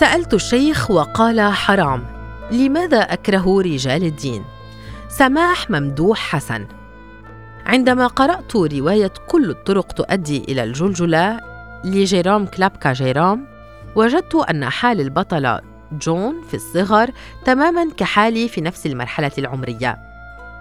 سألت الشيخ وقال حرام لماذا أكره رجال الدين؟ سماح ممدوح حسن. عندما قرأت رواية كل الطرق تؤدي إلى الجلجلة لجيروم كلابكا جيروم وجدت أن حال البطلة جون في الصغر تماما كحالي في نفس المرحلة العمرية.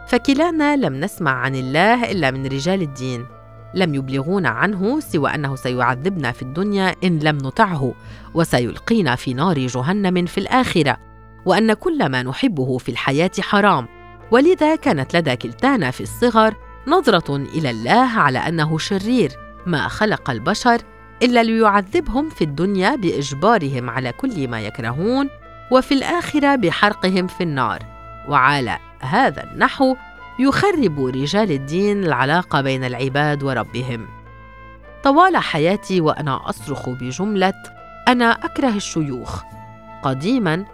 فكلانا لم نسمع عن الله إلا من رجال الدين. لم يبلغونا عنه سوى أنه سيعذبنا في الدنيا إن لم نطعه وسيلقينا في نار جهنم في الآخرة وأن كل ما نحبه في الحياة حرام. ولذا كانت لدى كلتانا في الصغر نظرة إلى الله على أنه شرير ما خلق البشر إلا ليعذبهم في الدنيا بإجبارهم على كل ما يكرهون وفي الآخرة بحرقهم في النار. وعلى هذا النحو يخرب رجال الدين العلاقة بين العباد وربهم. طوال حياتي وأنا أصرخ بجملة أنا أكره الشيوخ. قديما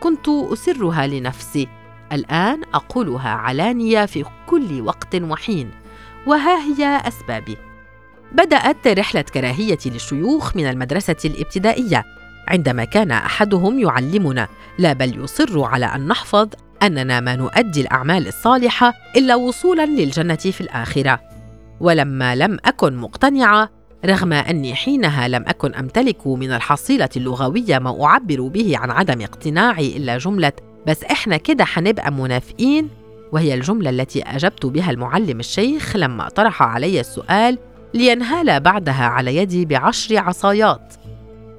كنت أسرها لنفسي الآن أقولها علانية في كل وقت وحين وها هي أسبابي. بدأت رحلة كراهيتي للشيوخ من المدرسة الابتدائية. عندما كان أحدهم يعلمنا لا بل يصر على أن نحفظ أننا ما نؤدي الأعمال الصالحة إلا وصولا للجنة في الآخرة. ولما لم أكن مقتنعة رغم أني حينها لم أكن أمتلك من الحصيلة اللغوية ما أعبر به عن عدم اقتناعي إلا جملة بس إحنا كده حنبقى منافقين؟ وهي الجملة التي أجبت بها المعلم الشيخ لما طرح علي السؤال لينهال بعدها على يدي بعشر عصايات.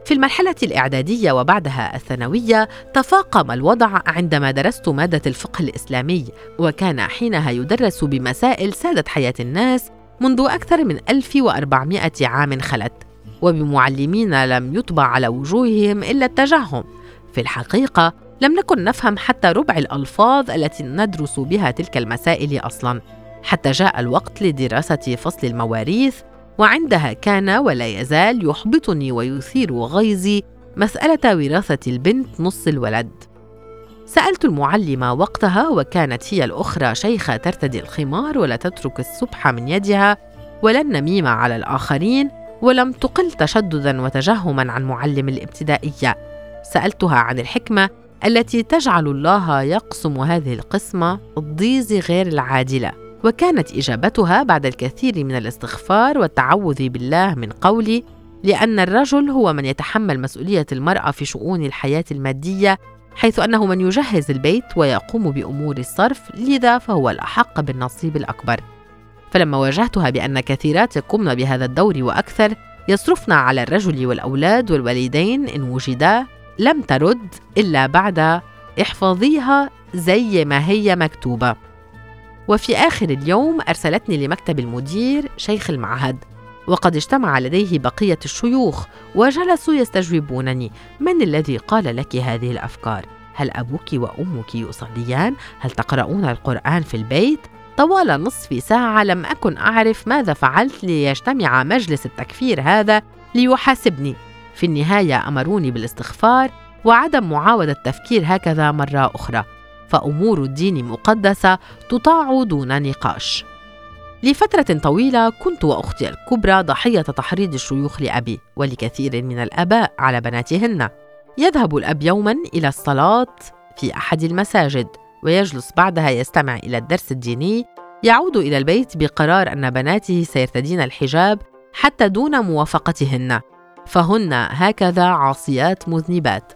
في المرحلة الإعدادية وبعدها الثانوية تفاقم الوضع عندما درست مادة الفقه الإسلامي وكان حينها يدرس بمسائل سادت حياة الناس منذ أكثر من 1400 عام خلت وبمعلمين لم يطبع على وجوههم إلا التجهم. في الحقيقة لم نكن نفهم حتى ربع الألفاظ التي ندرس بها تلك المسائل أصلاً. حتى جاء الوقت لدراسة فصل المواريث وعندها كان ولا يزال يحبطني ويثير غيظي مسألة وراثة البنت نص الولد. سألت المعلمة وقتها وكانت هي الأخرى شيخة ترتدي الخمار ولا تترك السبح من يدها ولا النميمة على الآخرين ولم تقل تشددا وتجهما عن معلم الابتدائية. سألتها عن الحكمة التي تجعل الله يقسم هذه القسمة الضيز غير العادلة. وكانت إجابتها بعد الكثير من الاستغفار والتعوذ بالله من قولي لأن الرجل هو من يتحمل مسؤولية المرأة في شؤون الحياة المادية حيث أنه من يجهز البيت ويقوم بأمور الصرف لذا فهو الأحق بالنصيب الأكبر. فلما واجهتها بأن كثيرات يقومن بهذا الدور وأكثر يصرفن على الرجل والأولاد والوالدين إن وجدا لم ترد إلا بعد إحفظيها زي ما هي مكتوبة. وفي آخر اليوم أرسلتني لمكتب المدير شيخ المعهد وقد اجتمع لديه بقية الشيوخ وجلسوا يستجوبونني من الذي قال لك هذه الأفكار؟ هل أبوك وأمك يصليان؟ هل تقرؤون القرآن في البيت؟ طوال نصف ساعة لم أكن أعرف ماذا فعلت ليجتمع مجلس التكفير هذا ليحاسبني في النهاية أمروني بالاستغفار وعدم معاودة التفكير هكذا مرة أخرى فأمور الدين مقدسه تطاع دون نقاش. لفترة طويلة كنت وأختي الكبرى ضحية تحريض الشيوخ لأبي ولكثير من الأباء على بناتهن. يذهب الأب يوما إلى الصلاة في أحد المساجد ويجلس بعدها يستمع إلى الدرس الديني. يعود إلى البيت بقرار أن بناته سيرتدين الحجاب حتى دون موافقتهن. فهن هكذا عاصيات مذنبات.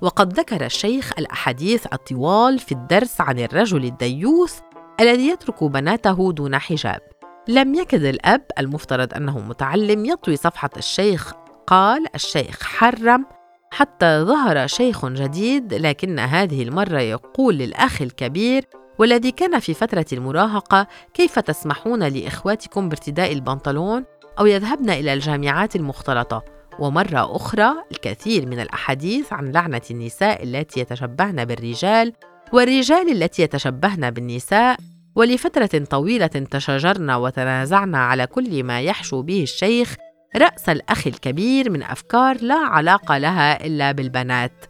وقد ذكر الشيخ الأحاديث الطوال في الدرس عن الرجل الديوث الذي يترك بناته دون حجاب. لم يكد الأب المفترض أنه متعلم يطوي صفحة الشيخ. قال الشيخ حرم. حتى ظهر شيخ جديد لكن هذه المرة يقول للأخ الكبير والذي كان في فترة المراهقة كيف تسمحون لإخواتكم بارتداء البنطلون أو يذهبن إلى الجامعات المختلطة؟ ومرة أخرى الكثير من الأحاديث عن لعنة النساء التي يتشبهن بالرجال والرجال التي يتشبهن بالنساء ولفترة طويلة تشاجرنا وتنازعنا على كل ما يحشو به الشيخ رأس الأخ الكبير من أفكار لا علاقة لها إلا بالبنات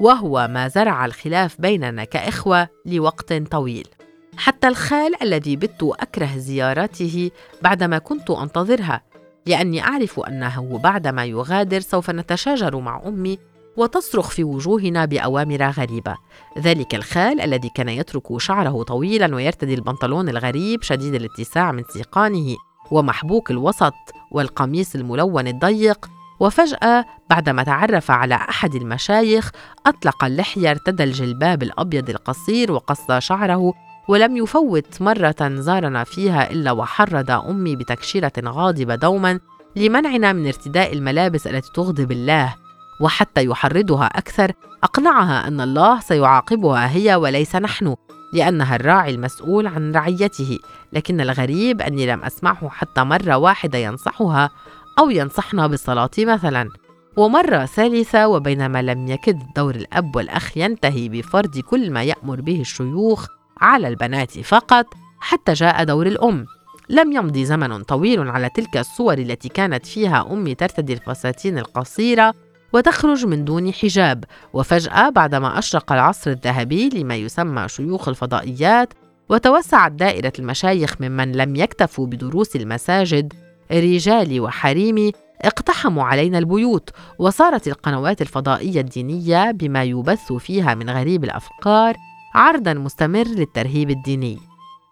وهو ما زرع الخلاف بيننا كإخوة لوقت طويل. حتى الخال الذي بت أكره زيارته بعدما كنت أنتظرها لأني أعرف أنه بعدما يغادر سوف نتشاجر مع أمي وتصرخ في وجوهنا بأوامر غريبة. ذلك الخال الذي كان يترك شعره طويلا ويرتدي البنطلون الغريب شديد الاتساع من سيقانه ومحبوك الوسط والقميص الملون الضيق وفجأة بعدما تعرف على أحد المشايخ أطلق اللحية ارتدى الجلباب الأبيض القصير وقص شعره ولم يفوت مرة زارنا فيها إلا وحرض أمي بتكشيرة غاضبة دوما لمنعنا من ارتداء الملابس التي تغضب الله. وحتى يحرضها أكثر أقنعها أن الله سيعاقبها هي وليس نحن لأنها الراعي المسؤول عن رعيته. لكن الغريب أني لم أسمعه حتى مرة واحدة ينصحها أو ينصحنا بالصلاة مثلا. ومرة ثالثة وبينما لم يكد دور الأب والأخ ينتهي بفرض كل ما يأمر به الشيوخ على البنات فقط حتى جاء دور الأم. لم يمضي زمن طويل على تلك الصور التي كانت فيها أمي ترتدي الفساتين القصيرة وتخرج من دون حجاب. وفجأة بعدما أشرق العصر الذهبي لما يسمى شيوخ الفضائيات وتوسعت دائرة المشايخ ممن لم يكتفوا بدروس المساجد رجالي وحريمي اقتحموا علينا البيوت. وصارت القنوات الفضائية الدينية بما يبث فيها من غريب الأفكار عرضا مستمر للترهيب الديني.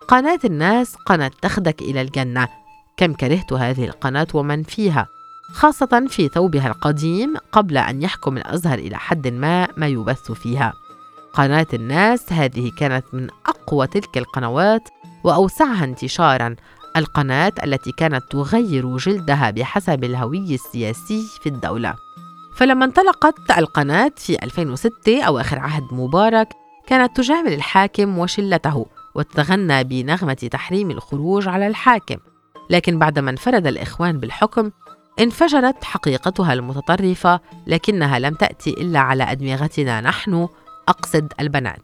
قناة الناس قناة تخدك إلى الجنة. كم كرهت هذه القناة ومن فيها؟ خاصة في ثوبها القديم قبل أن يحكم الأزهر إلى حد ما ما يبث فيها. قناة الناس هذه كانت من أقوى تلك القنوات وأوسعها انتشارا. القناة التي كانت تغير جلدها بحسب الهوي السياسي في الدولة. فلما انطلقت القناة في 2006 أواخر عهد مبارك كانت تجامل الحاكم وشلته وتتغنى بنغمة تحريم الخروج على الحاكم. لكن بعدما انفرد الإخوان بالحكم انفجرت حقيقتها المتطرفة لكنها لم تأتي إلا على أدمغتنا نحن أقصد البنات.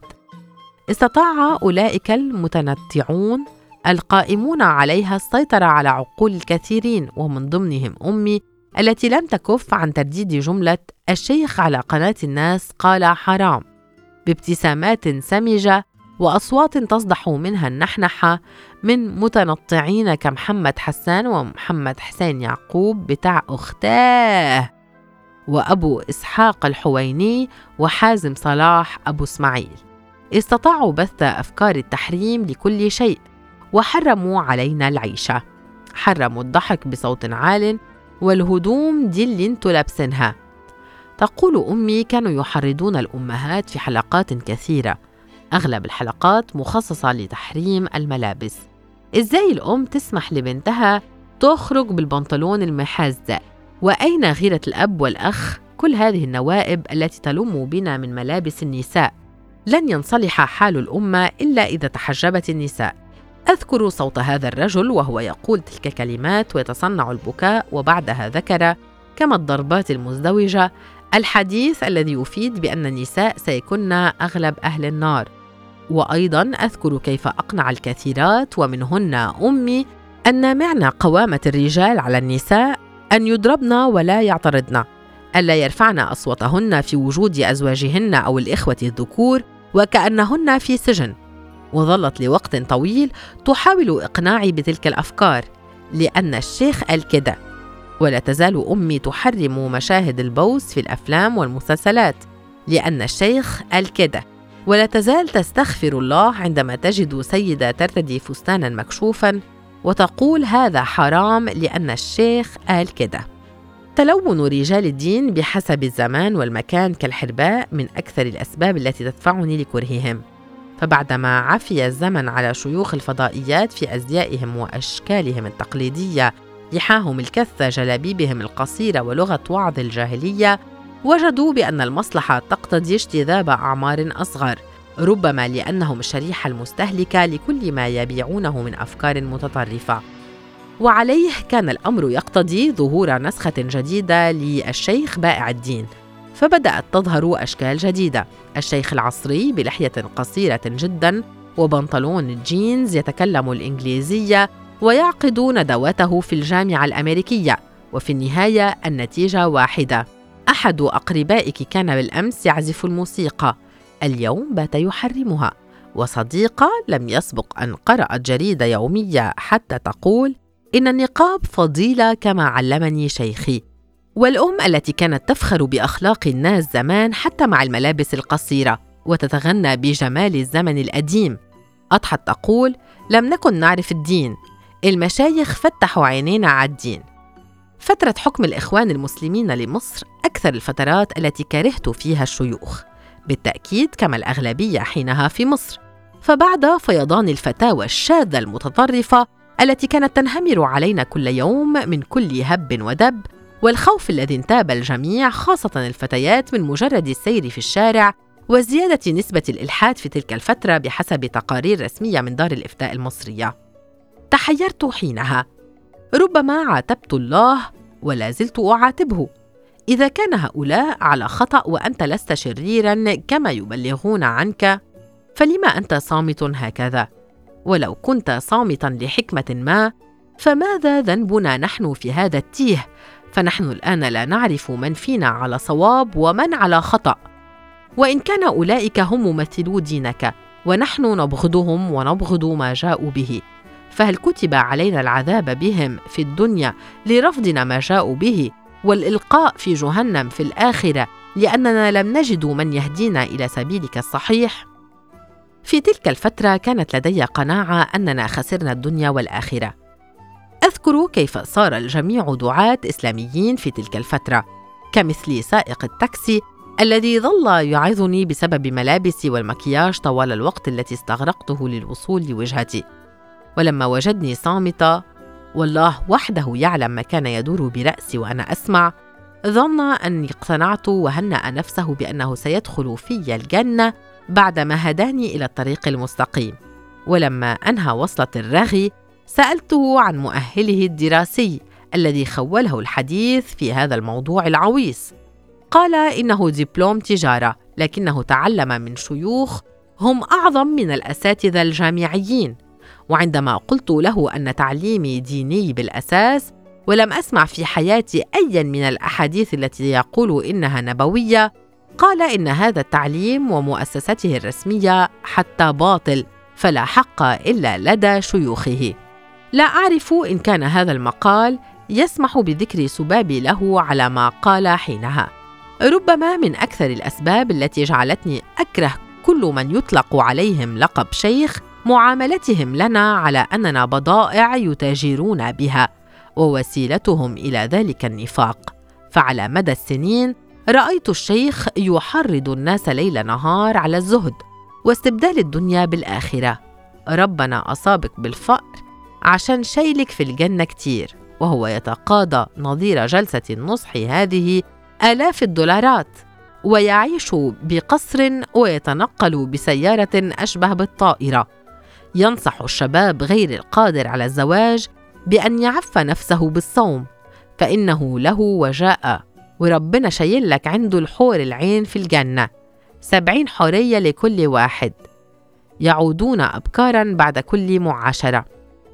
استطاع أولئك المتنطعون القائمون عليها السيطرة على عقول الكثيرين ومن ضمنهم أمي التي لم تكف عن ترديد جملة الشيخ على قناة الناس قال حرام بابتسامات سمجة وأصوات تصدح منها النحنحة من متنطعين كمحمد حسان ومحمد حسين يعقوب بتاع أختاه وأبو إسحاق الحويني وحازم صلاح أبو إسماعيل. استطاعوا بث أفكار التحريم لكل شيء وحرموا علينا العيشة. حرموا الضحك بصوت عال والهدوم دي اللي أنتوا لابسينها تقول أمي كانوا يحرضون الأمهات في حلقات كثيرة. أغلب الحلقات مخصصة لتحريم الملابس. إزاي الأم تسمح لبنتها تخرج بالبنطلون المحزق وأين غيرة الأب والأخ كل هذه النوائب التي تلم بنا من ملابس النساء؟ لن ينصلح حال الأمة إلا إذا تحجبت النساء. أذكر صوت هذا الرجل وهو يقول تلك الكلمات ويتصنع البكاء وبعدها ذكر كما الضربات المزدوجة الحديث الذي يفيد بأن النساء سيكون أغلب أهل النار. وأيضا أذكر كيف أقنع الكثيرات ومنهن أمي أن معنى قوامة الرجال على النساء أن يضربن ولا يعترضن ألا يرفعن أصواتهن في وجود أزواجهن أو الإخوة الذكور وكأنهن في سجن. وظلت لوقت طويل تحاول إقناعي بتلك الأفكار لأن الشيخ قال كده ولا تزال أمي تحرم مشاهد البوس في الأفلام والمسلسلات لأن الشيخ قال كده ولا تزال تستغفر الله عندما تجد سيدة ترتدي فستانا مكشوفا وتقول هذا حرام لأن الشيخ قال كده تلون رجال الدين بحسب الزمان والمكان كالحرباء من أكثر الأسباب التي تدفعني لكرههم. فبعدما عفي الزمن على شيوخ الفضائيات في أزيائهم وأشكالهم التقليدية لحاهم الكثة جلابيبهم القصيرة ولغة وعظ الجاهلية وجدوا بأن المصلحة تقتضي اجتذاب أعمار أصغر ربما لأنهم الشريحة المستهلكة لكل ما يبيعونه من أفكار متطرفة. وعليه كان الأمر يقتضي ظهور نسخة جديدة للشيخ بائع الدين فبدأت تظهر أشكال جديدة. الشيخ العصري بلحية قصيرة جدا وبنطلون جينز يتكلم الإنجليزية ويعقد ندواته في الجامعة الأمريكية وفي النهاية النتيجة واحدة. أحد أقربائك كان بالأمس يعزف الموسيقى. اليوم بات يحرمها. وصديقة لم يسبق أن قرأت جريدة يومية حتى تقول إن النقاب فضيلة كما علمني شيخي. والأم التي كانت تفخر بأخلاق الناس زمان حتى مع الملابس القصيرة وتتغنى بجمال الزمن القديم. أضحت تقول لم نكن نعرف الدين. المشايخ فتحوا عينينا على الدين فترة حكم الإخوان المسلمين لمصر أكثر الفترات التي كرهت فيها الشيوخ بالتأكيد كما الأغلبية حينها في مصر فبعد فيضان الفتاوى الشاذة المتطرفة التي كانت تنهمر علينا كل يوم من كل هب ودب والخوف الذي انتاب الجميع خاصة الفتيات من مجرد السير في الشارع وزيادة نسبة الإلحاد في تلك الفترة بحسب تقارير رسمية من دار الإفتاء المصرية. تحيرت حينها، ربما عاتبت الله ولا زلت أعاتبه. إذا كان هؤلاء على خطأ وأنت لست شريرا كما يبلغون عنك، فلما أنت صامت هكذا؟ ولو كنت صامتا لحكمة ما، فماذا ذنبنا نحن في هذا التيه؟ فنحن الآن لا نعرف من فينا على صواب ومن على خطأ. وإن كان أولئك هم ممثلو دينك ونحن نبغضهم ونبغض ما جاءوا به فهل كتب علينا العذاب بهم في الدنيا لرفضنا ما جاءوا به والإلقاء في جهنم في الآخرة لأننا لم نجد من يهدينا إلى سبيلك الصحيح؟ في تلك الفترة كانت لدي قناعة أننا خسرنا الدنيا والآخرة. أذكر كيف صار الجميع دعاة إسلاميين في تلك الفترة كمثل سائق التاكسي الذي ظل يعظني بسبب ملابسي والمكياج طوال الوقت التي استغرقته للوصول لوجهتي. ولما وجدني صامته والله وحده يعلم ما كان يدور برأسي وأنا أسمع ظن أني اقتنعت وهنا نفسه بأنه سيدخل في الجنة بعدما هداني إلى الطريق المستقيم. ولما أنهى وصلة الرغي سألته عن مؤهله الدراسي الذي خوله الحديث في هذا الموضوع العويص. قال إنه دبلوم تجارة لكنه تعلم من شيوخ هم أعظم من الأساتذة الجامعيين. وعندما قلت له أن تعليمي ديني بالأساس ولم أسمع في حياتي أيا من الأحاديث التي يقول إنها نبوية قال إن هذا التعليم ومؤسسته الرسمية حتى باطل فلا حق إلا لدى شيوخه. لا أعرف إن كان هذا المقال يسمح بذكر سبابي له على ما قال حينها. ربما من أكثر الأسباب التي جعلتني أكره كل من يطلق عليهم لقب شيخ معاملتهم لنا على أننا بضائع يتاجرون بها ووسيلتهم إلى ذلك النفاق. فعلى مدى السنين رأيت الشيخ يحرض الناس ليل نهار على الزهد واستبدال الدنيا بالآخرة. ربنا أصابك بالفقر عشان شيلك في الجنة كتير وهو يتقاضى نظير جلسة النصح هذه آلاف الدولارات ويعيش بقصر ويتنقل بسيارة أشبه بالطائرة. ينصح الشباب غير القادر على الزواج بأن يعف نفسه بالصوم فإنه له وجاء. وربنا شايل لك عنده الحور العين في الجنة. سبعين حورية لكل واحد. يعودون أبكارا بعد كل معاشرة.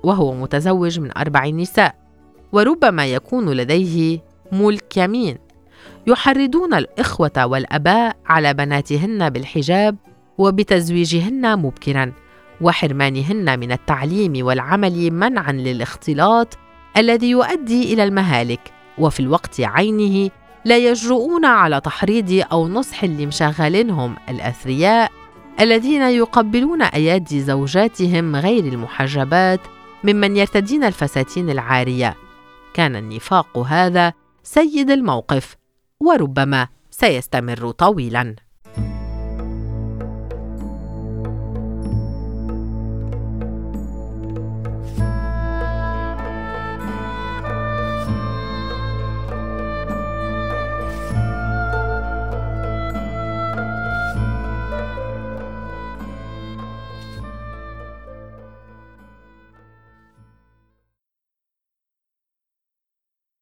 وهو متزوج من أربع نساء. وربما يكون لديه ملك يمين. يحرضون الإخوة والأباء على بناتهن بالحجاب وبتزويجهن مبكرا. وحرمانهن من التعليم والعمل منعا للاختلاط الذي يؤدي إلى المهالك وفي الوقت عينه لا يجرؤون على تحريض أو نصح لمشغلينهم الأثرياء الذين يقبلون أيادي زوجاتهم غير المحجبات ممن يرتدين الفساتين العارية. كان النفاق هذا سيد الموقف وربما سيستمر طويلا.